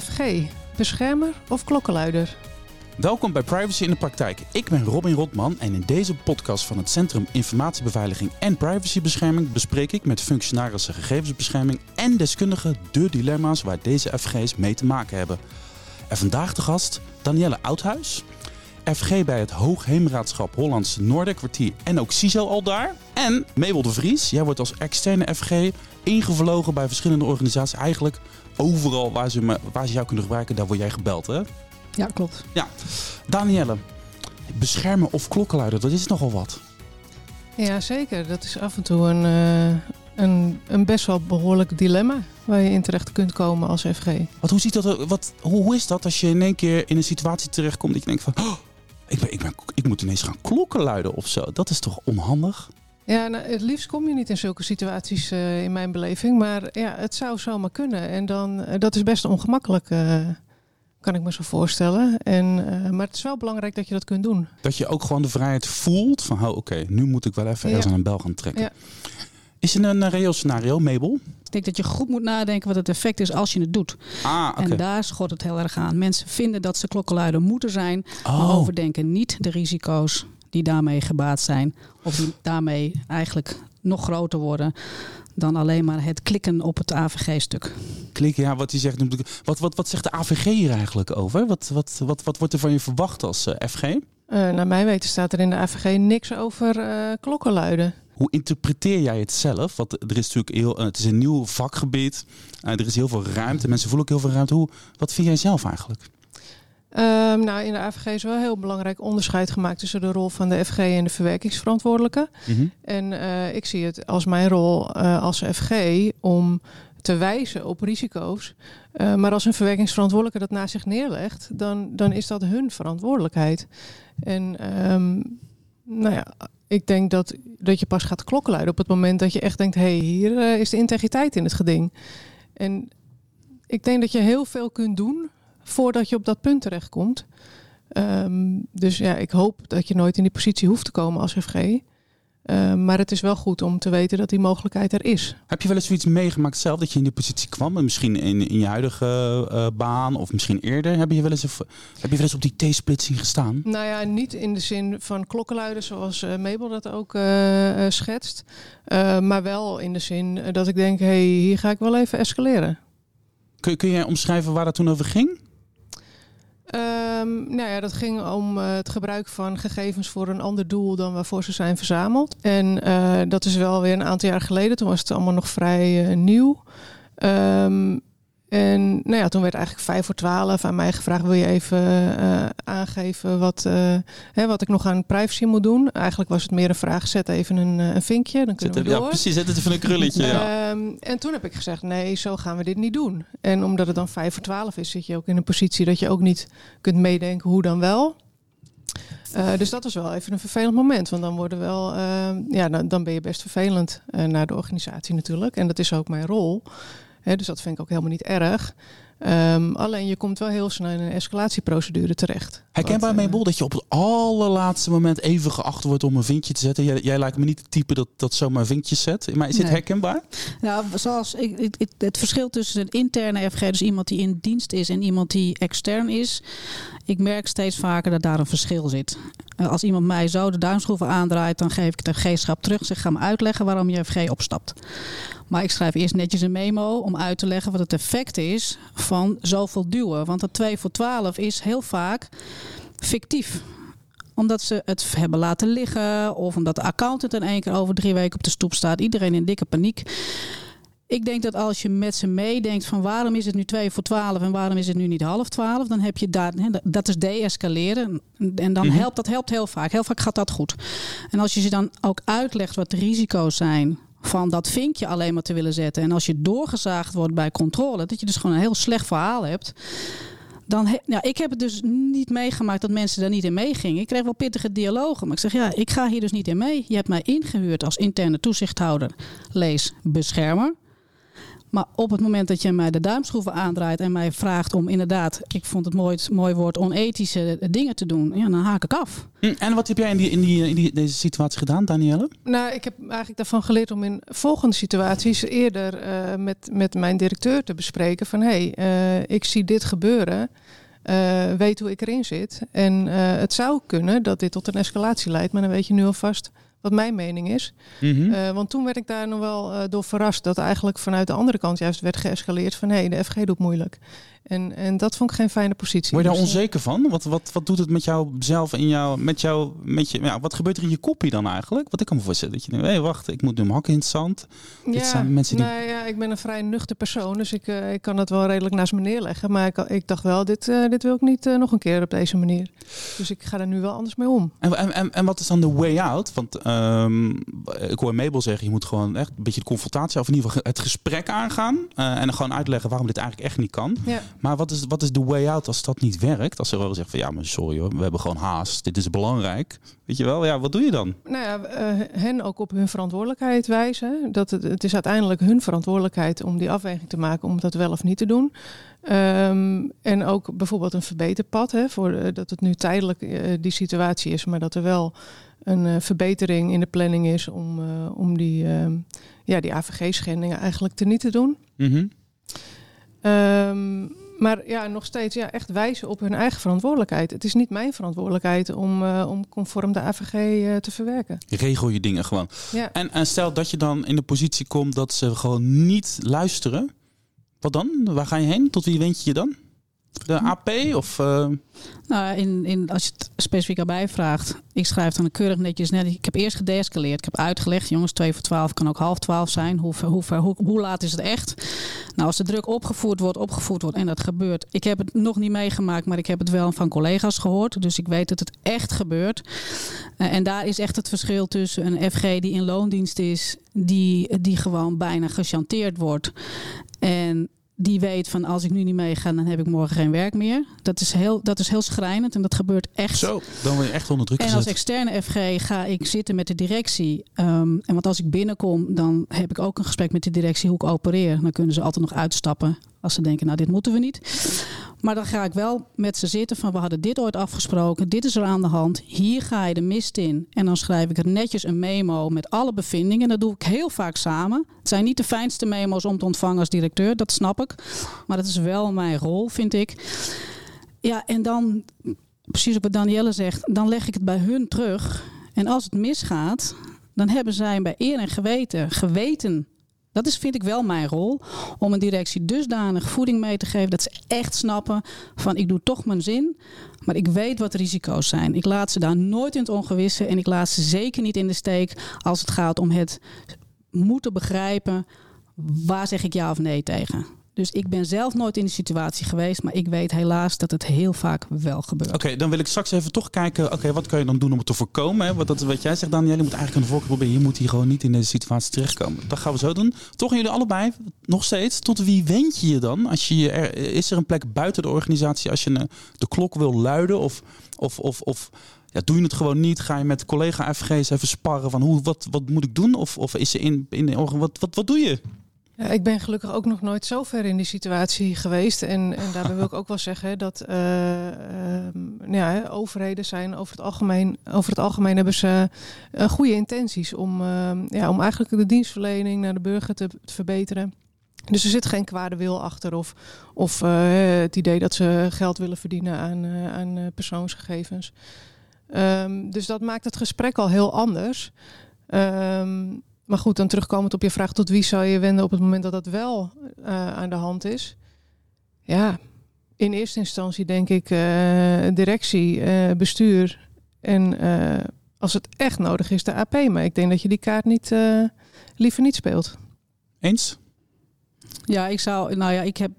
FG, beschermer of klokkenluider? Welkom bij Privacy in de Praktijk. Ik ben Robin Rotman en in deze podcast van het Centrum Informatiebeveiliging en Privacybescherming bespreek ik met functionarissen gegevensbescherming en deskundigen de dilemma's waar deze FG's mee te maken hebben. En vandaag de gast Danielle Oudhuis, FG bij het Hoogheemraadschap Hollands Noorderkwartier en ook CISO al daar. En Mabel de Vries, jij wordt als externe FG ingevlogen bij verschillende organisaties. Eigenlijk overal waar ze, me, waar ze jou kunnen gebruiken, daar word jij gebeld hè? Ja, klopt. Ja, Danielle, beschermen of klokkenluider, dat is nogal wat. Ja, zeker. Dat is af en toe een, uh, een, een best wel behoorlijk dilemma waar je in terecht kunt komen als FG. Wat, hoe, ziet dat, wat, hoe, hoe is dat als je in één keer in een situatie terechtkomt dat je denkt van... Oh, ik, ben, ik, ben, ik moet ineens gaan klokken luiden of zo. Dat is toch onhandig? Ja, nou, het liefst kom je niet in zulke situaties uh, in mijn beleving. Maar ja, het zou zomaar kunnen. En dan, uh, dat is best ongemakkelijk. Uh, kan ik me zo voorstellen. En, maar het is wel belangrijk dat je dat kunt doen. Dat je ook gewoon de vrijheid voelt van, oh, oké, okay, nu moet ik wel even ja. ergens aan een bel gaan trekken. Ja. Is er een reëel scenario, Mabel? Ik denk dat je goed moet nadenken wat het effect is als je het doet. Ah, okay. En daar schort het heel erg aan. Mensen vinden dat ze klokkenluider moeten zijn, oh. maar overdenken niet de risico's die daarmee gebaat zijn. Of die daarmee eigenlijk nog groter worden dan alleen maar het klikken op het AVG-stuk. Klikken, ja, wat hij zegt. Wat, wat, wat zegt de AVG hier eigenlijk over? Wat, wat, wat, wat wordt er van je verwacht als uh, FG? Uh, naar mijn weten staat er in de AVG niks over uh, klokkenluiden. Hoe interpreteer jij het zelf? Want er is natuurlijk heel, het is een nieuw vakgebied. er is heel veel ruimte. Mensen voelen ook heel veel ruimte. Hoe, wat vind jij zelf eigenlijk? Um, nou, in de AVG is wel een heel belangrijk onderscheid gemaakt tussen de rol van de FG en de verwerkingsverantwoordelijke. Mhm. En uh, ik zie het als mijn rol uh, als FG om te wijzen op risico's. Uh, maar als een verwerkingsverantwoordelijke dat naast zich neerlegt, dan, dan is dat hun verantwoordelijkheid. En um, nou ja, ik denk dat, dat je pas gaat klokkenluiden op het moment dat je echt denkt: hé, hey, hier is de integriteit in het geding. En ik denk dat je heel veel kunt doen voordat je op dat punt terechtkomt. Um, dus ja, ik hoop dat je nooit in die positie hoeft te komen als FG. Um, maar het is wel goed om te weten dat die mogelijkheid er is. Heb je wel eens zoiets meegemaakt zelf dat je in die positie kwam? Misschien in, in je huidige uh, baan of misschien eerder? Heb je wel eens, heb je wel eens op die T-splitsing gestaan? Nou ja, niet in de zin van klokkenluiden zoals uh, Mabel dat ook schetst. maar wel in de zin dat ik denk, hé, hey, hier ga ik wel even escaleren. Kun, kun jij omschrijven waar dat toen over ging? Nou ja, dat ging om uh, het gebruik van gegevens voor een ander doel dan waarvoor ze zijn verzameld. En uh, dat is wel weer een aantal jaar geleden. Toen was het allemaal nog vrij uh, nieuw. Um, en nou ja, toen werd eigenlijk vijf voor twaalf aan mij gevraagd: wil je even uh, aangeven wat, uh, hè, wat ik nog aan privacy moet doen? Eigenlijk was het meer een vraag: zet even een, een vinkje, dan kunnen zet, we door. Ja, precies, zet het even een krulletje. ja. um, en toen heb ik gezegd: nee, zo gaan we dit niet doen. En omdat het dan vijf voor twaalf is, zit je ook in een positie dat je ook niet kunt meedenken hoe dan wel. Uh, dus dat was wel even een vervelend moment. Want dan worden wel, uh, ja, dan, dan ben je best vervelend uh, naar de organisatie natuurlijk. En dat is ook mijn rol. Dus dat vind ik ook helemaal niet erg. Um, alleen je komt wel heel snel in een escalatieprocedure terecht. Herkenbaar mee, Bol, dat je op het allerlaatste moment even geacht wordt om een vinkje te zetten. Jij, jij lijkt me niet het type dat, dat zomaar vinkjes zet. Maar is dit nee. herkenbaar? Nou, zoals ik, ik, het, het verschil tussen een interne FG, dus iemand die in dienst is, en iemand die extern is. Ik merk steeds vaker dat daar een verschil zit. Als iemand mij zo de duimschroeven aandraait, dan geef ik de FG-schap terug. Zeg, ga me uitleggen waarom je FG opstapt. Maar ik schrijf eerst netjes een memo om uit te leggen wat het effect is van zoveel duwen. Want dat 2 voor 12 is heel vaak fictief omdat ze het hebben laten liggen. Of omdat de accountant in één keer over drie weken op de stoep staat. Iedereen in dikke paniek. Ik denk dat als je met ze meedenkt van waarom is het nu 2 voor 12 en waarom is het nu niet half 12, dan heb je daar, dat is de-escaleren. En dan helpt dat helpt heel vaak. Heel vaak gaat dat goed. En als je ze dan ook uitlegt wat de risico's zijn van dat vinkje alleen maar te willen zetten. En als je doorgezaagd wordt bij controle, dat je dus gewoon een heel slecht verhaal hebt. Dan he, ja, ik heb het dus niet meegemaakt dat mensen daar niet in meegingen. Ik kreeg wel pittige dialogen. Maar ik zeg, ja, ik ga hier dus niet in mee. Je hebt mij ingehuurd als interne toezichthouder, lees beschermer. Maar op het moment dat je mij de duimschroeven aandraait en mij vraagt om inderdaad, ik vond het mooi, mooi woord, onethische dingen te doen, ja, dan haak ik af. Hm, En wat heb jij in, die, in, die, in die, deze situatie gedaan, Danielle? Nou, ik heb eigenlijk daarvan geleerd om in volgende situaties eerder eh, met, met mijn directeur te bespreken van hé, hey, eh, ik zie dit gebeuren. eh, weet hoe ik erin zit. En eh, het zou kunnen dat dit tot een escalatie leidt, maar dan weet je nu alvast wat mijn mening is. Mhm. Eh, want toen werd ik daar nog wel eh, door verrast dat eigenlijk vanuit de andere kant juist werd geëscaleerd van hé, hey, de FG doet moeilijk. En, en dat vond ik geen fijne positie. Word je daar Dus, eh, onzeker van? Wat, wat, wat doet het met jou zelf in jou, met jou, met je, ja, wat gebeurt er in je kopje dan eigenlijk? Wat ik kan me voorstellen, dat je denkt, hé wacht, ik moet nu mijn hakken in het zand. Dit zijn mensen die- nou ja, ik ben een vrij nuchter persoon, dus ik, eh, ik kan dat wel redelijk naast me neerleggen. Maar ik, ik dacht wel, dit, eh, dit wil ik niet nog een keer op deze manier. Dus ik ga er nu wel anders mee om. En, en, en, en wat is dan de way out? Want ehm, ik hoor Mabel zeggen, je moet gewoon echt een beetje de confrontatie of in ieder geval het gesprek aangaan. en dan gewoon uitleggen waarom dit eigenlijk echt niet kan. Ja. Maar wat is, wat is de way out als dat niet werkt? Als ze wel zeggen van ja, maar sorry hoor, we hebben gewoon haast. Dit is belangrijk. Weet je wel, ja, wat doe je dan? Nou ja, eh, hen ook op hun verantwoordelijkheid wijzen. Dat het, het is uiteindelijk hun verantwoordelijkheid om die afweging te maken om dat wel of niet te doen. Ehm, en ook bijvoorbeeld een verbeterpad, hè, voor, eh, dat het nu tijdelijk eh, die situatie is, maar dat er wel een verbetering in de planning is om, om die, ehm, ja, die AVG-schendingen eigenlijk te niet te doen. Ehm, maar ja, nog steeds ja, echt wijzen op hun eigen verantwoordelijkheid. Het is niet mijn verantwoordelijkheid om, eh, om conform de AVG eh, te verwerken. Regel je dingen gewoon. Ja. En, en stel dat je dan in de positie komt dat ze gewoon niet luisteren. Wat dan? Waar ga je heen? Tot wie wend je je dan? De AP of... eh, Nou, in, in, als je het specifiek erbij vraagt, ik schrijf dan keurig netjes net. Ik heb eerst gedeescaleerd. Ik heb uitgelegd, jongens, 2 voor 12 kan ook half 12 zijn. Hoe, ver- hoe, ver- hoe, hoe laat is het echt? Nou, als de druk opgevoerd wordt, opgevoerd wordt en dat gebeurt. Ik heb het nog niet meegemaakt, maar ik heb het wel van collega's gehoord. Dus ik weet dat het echt gebeurt. Eh, en daar is echt het verschil tussen een FG die in loondienst is, die, die gewoon bijna gechanteerd wordt. En die weet van als ik nu niet meega, dan heb ik morgen geen werk meer. Dat is heel, dat is heel schrijnend en dat gebeurt echt. zo, dan word je echt onder druk En als gezet. externe FG ga ik zitten met de directie. Ehm, en want als ik binnenkom, dan heb ik ook een gesprek met de directie hoe ik opereer. Dan kunnen ze altijd nog uitstappen als ze denken, nou dit moeten we niet. Maar dan ga ik wel met ze zitten van we hadden dit ooit afgesproken. Dit is er aan de hand. Hier ga je de mist in. En dan schrijf ik er netjes een memo met alle bevindingen. Dat doe ik heel vaak samen. Het zijn niet de fijnste memo's om te ontvangen als directeur. Dat snap ik. Maar dat is wel mijn rol, vind ik. Ja, en dan, precies op wat Danielle zegt, dan leg ik het bij hun terug. En als het misgaat, dan hebben zij bij eer en geweten geweten. Dat is, vind ik wel mijn rol. Om een directie dusdanig voeding mee te geven dat ze echt snappen van ik doe toch mijn zin. Maar ik weet wat de risico's zijn. Ik laat ze daar nooit in het ongewisse. En ik laat ze zeker niet in de steek als het gaat om het moeten begrijpen. Waar zeg ik ja of nee tegen? Dus ik ben zelf nooit in die situatie geweest. Maar ik weet helaas dat het heel vaak wel gebeurt. Oké, dan wil ik straks even toch kijken. Oké, wat kan je dan doen om het te voorkomen? Hè? Want dat is wat jij zegt, Daniel. Je moet eigenlijk de voorkant proberen. Je moet hier gewoon niet in deze situatie terechtkomen. Dat gaan we zo doen. Toch jullie allebei, nog steeds. Tot wie wend je je dan? Als je, is er een plek buiten de organisatie als je een, de klok wil luiden? Of, of, of, of ja, doe je het gewoon niet? Ga je met collega FG's even sparren van hoe, wat, wat moet ik doen? Of, of is er in, in wat, wat, wat doe je? Ik ben gelukkig ook nog nooit zo ver in die situatie geweest. En, en daarbij wil ik ook wel zeggen dat eh, ehm, ja, overheden zijn over het algemeen, over het algemeen hebben ze eh, goede intenties om, ehm, ja, om eigenlijk de dienstverlening naar de burger te, te verbeteren. Dus er zit geen kwade wil achter of, of eh, het idee dat ze geld willen verdienen aan, aan persoonsgegevens. Ehm, dus dat maakt het gesprek al heel anders. Ehm, maar goed, dan terugkomend op je vraag tot wie zou je wenden op het moment dat dat wel eh, aan de hand is. Ja, in eerste instantie denk ik eh, directie, eh, bestuur en eh, als het echt nodig is de AP. Maar ik denk dat je die kaart niet, eh, liever niet speelt. Eens? Ja, ik zou, nou ja, ik heb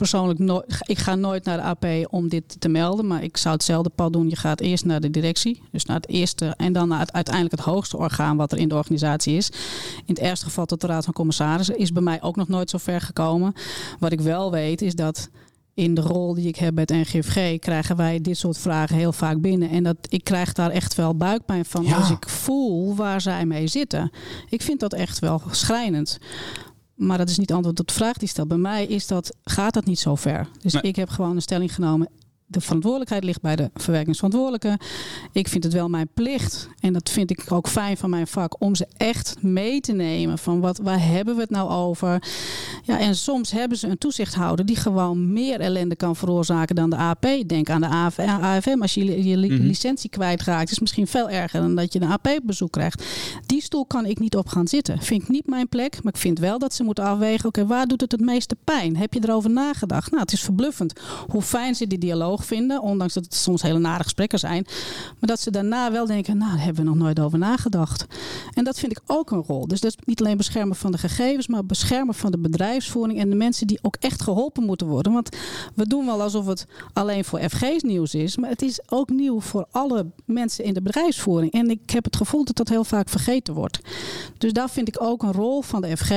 persoonlijk nooit, ik ga nooit naar de AP om dit te melden, maar ik zou hetzelfde pad doen. Je gaat eerst naar de directie, dus naar het eerste en dan naar het, uiteindelijk het hoogste orgaan wat er in de organisatie is. In het ergste geval tot de Raad van Commissarissen is bij mij ook nog nooit zo ver gekomen. Wat ik wel weet is dat in de rol die ik heb bij het NGFG krijgen wij dit soort vragen heel vaak binnen. En dat ik krijg daar echt wel buikpijn van Ja. als ik voel waar zij mee zitten. Ik vind dat echt wel schrijnend. Maar dat is niet antwoord op de vraag die stelt. Bij mij is dat, gaat dat niet zo ver. Dus ik heb gewoon een stelling genomen. De verantwoordelijkheid ligt bij de verwerkingsverantwoordelijke. Ik vind het wel mijn plicht. En dat vind ik ook fijn van mijn vak. Om ze echt mee te nemen. Van wat, waar hebben we het nou over? Ja, en soms hebben ze een toezichthouder. Die gewoon meer ellende kan veroorzaken dan de AP. Denk aan de AF AFM. Als je je, Mhm. licentie kwijtraakt. Is het misschien veel erger dan dat je een AP op bezoek krijgt. Die stoel kan ik niet op gaan zitten. Vind ik niet mijn plek. Maar ik vind wel dat ze moeten afwegen. Oké, waar doet het het meeste pijn? Heb je erover nagedacht? Nou, het is verbluffend hoe fijn ze die dialoog vinden. Ondanks dat het soms hele nare gesprekken zijn. Maar dat ze daarna wel denken, nou, daar hebben we nog nooit over nagedacht. En dat vind ik ook een rol. Dus dat is niet alleen beschermen van de gegevens, maar beschermen van de bedrijfsvoering en de mensen die ook echt geholpen moeten worden. Want we doen wel alsof het alleen voor FG's nieuws is, maar het is ook nieuw voor alle mensen in de bedrijfsvoering. En ik heb het gevoel dat dat heel vaak vergeten wordt. Dus daar vind ik ook een rol van de FG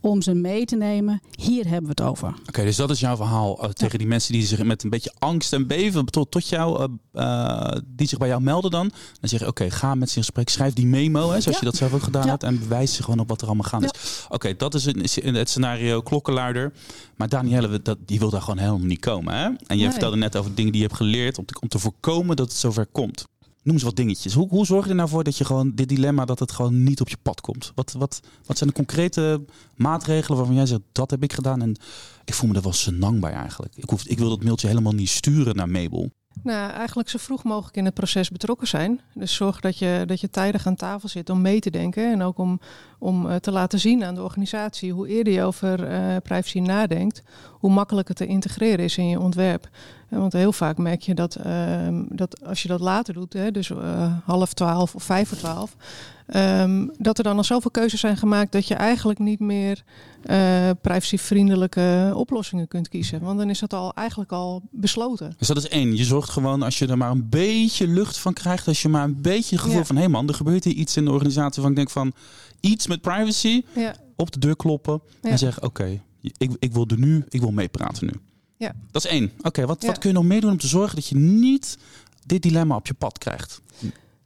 om ze mee te nemen. Hier hebben we het over. Oké, dus dat is jouw verhaal eh, tegen die mensen die zich met een beetje angst en beven tot, tot jou, eh, eh, die zich bij jou melden dan. Dan zeg je, oké, ga met ze in gesprek, schrijf die memo, hè, zoals Ja. je dat zelf ook gedaan Ja. hebt. En bewijs ze gewoon op wat er allemaal gaande is. Oké, dat is een, het scenario klokkenluider. Maar Danielle, dat, die wil daar gewoon helemaal niet komen. Hè? En jij Nee. vertelde net over dingen die je hebt geleerd om te, om te voorkomen dat het zover komt. Noem eens wat dingetjes. Hoe, hoe zorg je er nou voor dat je gewoon dit dilemma dat het gewoon niet op je pad komt? Wat, wat, wat zijn de concrete maatregelen waarvan jij zegt dat heb ik gedaan en ik voel me er wel senang bij eigenlijk. Ik, hoef, ik wil dat mailtje helemaal niet sturen naar Mabel. Nou, eigenlijk zo vroeg mogelijk in het proces betrokken zijn. Dus zorg dat je, dat je tijdig aan tafel zit om mee te denken. En ook om, om eh, te laten zien aan de organisatie hoe eerder je over eh, privacy nadenkt, hoe makkelijk het te integreren is in je ontwerp. Want heel vaak merk je dat, ehm, dat als je dat later doet, hè, dus eh, half twaalf of vijf voor twaalf, ehm, dat er dan al zoveel keuzes zijn gemaakt dat je eigenlijk niet meer eh, privacyvriendelijke oplossingen kunt kiezen. Want dan is dat al eigenlijk al besloten. Dus dat is één. Je zorgt gewoon als je er maar een beetje lucht van krijgt. Als je maar een beetje het gevoel Ja. van hé man, er gebeurt hier iets in de organisatie van ik denk van iets met privacy. Ja. Op de deur kloppen Ja. en zeggen oké, ik, ik wil er nu, ik wil meepraten nu. Ja. Dat is één. Oké, wat, Ja. wat kun je nog meer doen om te zorgen dat je niet dit dilemma op je pad krijgt?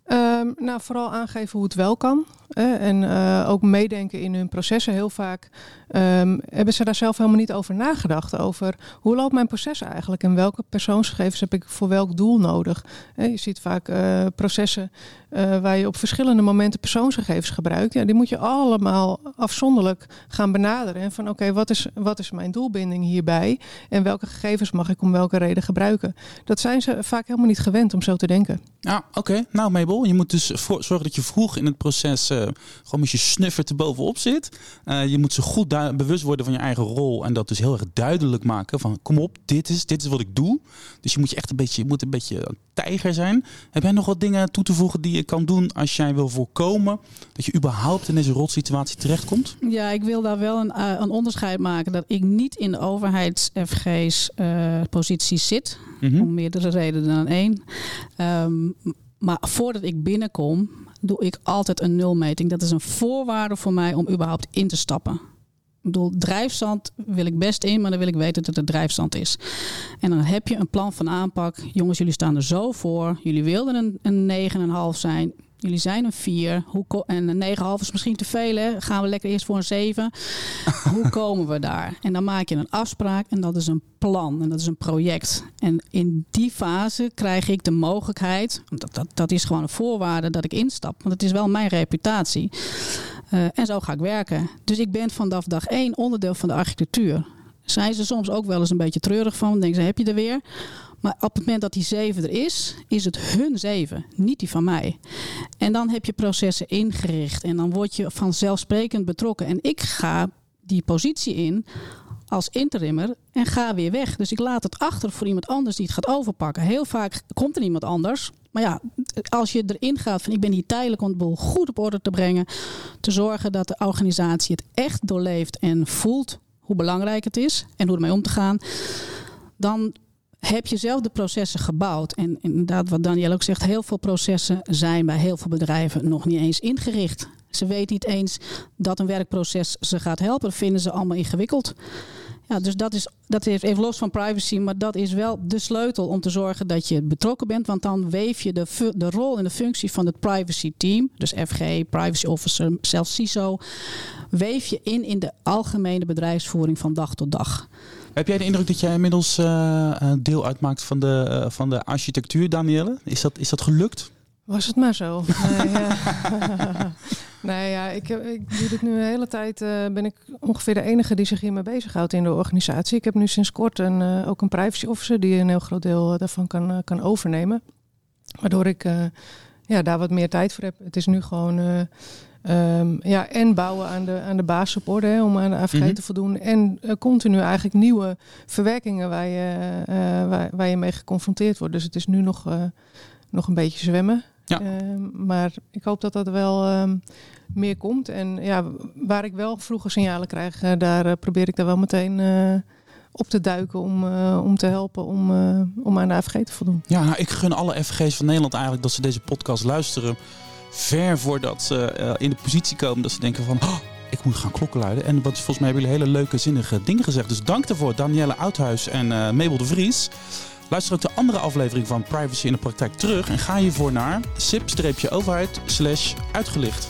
Ehm, nou, vooral aangeven hoe het wel kan. hè, en eh, ook meedenken in hun processen. Heel vaak ehm, hebben ze daar zelf helemaal niet over nagedacht. Over hoe loopt mijn proces eigenlijk? En welke persoonsgegevens heb ik voor welk doel nodig? Hè, je ziet vaak eh, processen eh, waar je op verschillende momenten persoonsgegevens gebruikt. Ja, die moet je allemaal afzonderlijk gaan benaderen. En van oké, wat, is, wat is mijn doelbinding hierbij? En welke gegevens mag ik om welke reden gebruiken? Dat zijn ze vaak helemaal niet gewend om zo te denken. Ja, oké. Nou, Mabel, je moet dus zorgen dat je vroeg in het proces eh, gewoon met je snuffert er bovenop zit. Eh, je moet zo goed bewust worden van je eigen rol en dat dus heel erg duidelijk maken van kom op, dit is, dit is wat ik doe. Dus je moet je echt een beetje, je moet een beetje een tijger zijn. Heb jij nog wat dingen toe te voegen die je kan doen als jij wil voorkomen dat je überhaupt in deze rotsituatie terechtkomt? Ja, ik wil daar wel een, eh, een onderscheid maken dat ik niet in de overheids-FG's eh, positie zit. Mhm. Om meerdere redenen dan één. Ehm, maar voordat ik binnenkom, doe ik altijd een nulmeting. Dat is een voorwaarde voor mij om überhaupt in te stappen. Ik bedoel, drijfzand wil ik best in, maar dan wil ik weten dat het drijfzand is. En dan heb je een plan van aanpak. Jongens, jullie staan er zo voor. Jullie wilden een, een 9,5 zijn. Jullie zijn een 4. Hoe ko- en een 9,5 is misschien te veel. Hè? Gaan we lekker eerst voor een 7. Hoe komen we daar? En dan maak je een afspraak en dat is een plan en dat is een project. En in die fase krijg ik de mogelijkheid, dat, dat, dat is gewoon een voorwaarde dat ik instap. Want het is wel mijn reputatie. Eh, en zo ga ik werken. Dus ik ben vanaf dag één onderdeel van de architectuur. Zijn ze soms ook wel eens een beetje treurig van. Denken ze, heb je er weer? Maar op het moment dat die zeven er is, is het hun zeven, niet die van mij. En dan heb je processen ingericht en dan word je vanzelfsprekend betrokken. En ik ga die positie in als interimmer en ga weer weg. Dus ik laat het achter voor iemand anders die het gaat overpakken. Heel vaak komt er iemand anders. Maar ja, als je erin gaat van ik ben hier tijdelijk om het boel goed op orde te brengen. Te zorgen dat de organisatie het echt doorleeft en voelt hoe belangrijk het is en hoe ermee om te gaan. Dan heb je zelf de processen gebouwd. En inderdaad, wat Daniel ook zegt, heel veel processen zijn bij heel veel bedrijven nog niet eens ingericht. Ze weten niet eens dat een werkproces ze gaat helpen. Dat vinden ze allemaal ingewikkeld. Ja, dus dat is, dat is even los van privacy, maar dat is wel de sleutel om te zorgen dat je betrokken bent. Want dan weef je de, de rol en de functie van het privacy team, dus FG, privacy officer, zelfs CISO, weef je in in de algemene bedrijfsvoering van dag tot dag. Heb jij de indruk dat jij inmiddels uh, deel uitmaakt van de, uh, van de architectuur, Danielle? Is dat, is dat gelukt? Was het maar zo. nee, ja. ik, doe dit nu een hele tijd. Ben ik ongeveer de enige die zich hiermee bezighoudt in de organisatie. Ik heb nu sinds kort een, ook een privacy officer die een heel groot deel daarvan kan, kan overnemen. Waardoor ik ja, daar wat meer tijd voor heb. Het is nu gewoon Um, ja, en bouwen aan de, aan de basissupport hè, om aan de AVG mm -hmm. te voldoen. En uh, continu eigenlijk nieuwe verwerkingen waar je, uh, waar, waar, je mee geconfronteerd wordt. Dus het is nu nog, uh, nog een beetje zwemmen. Ja. maar ik hoop dat dat wel um, meer komt. En ja, waar ik wel vroege signalen krijg, daar probeer ik daar wel meteen op te duiken om, uh, om te helpen om, uh, om aan de AVG te voldoen. Ja, nou, ik gun alle FG's van Nederland eigenlijk dat ze deze podcast luisteren ver voordat ze uh, in de positie komen dat ze denken van... Oh, ik moet gaan klokken luiden. En wat, volgens mij hebben jullie hele leuke, zinnige dingen gezegd. Dus dank daarvoor, Danielle Oudhuis en uh, Mabel de Vries. Luister ook de andere aflevering van Privacy in de Praktijk terug. En ga hiervoor naar sip-overheid uitgelicht.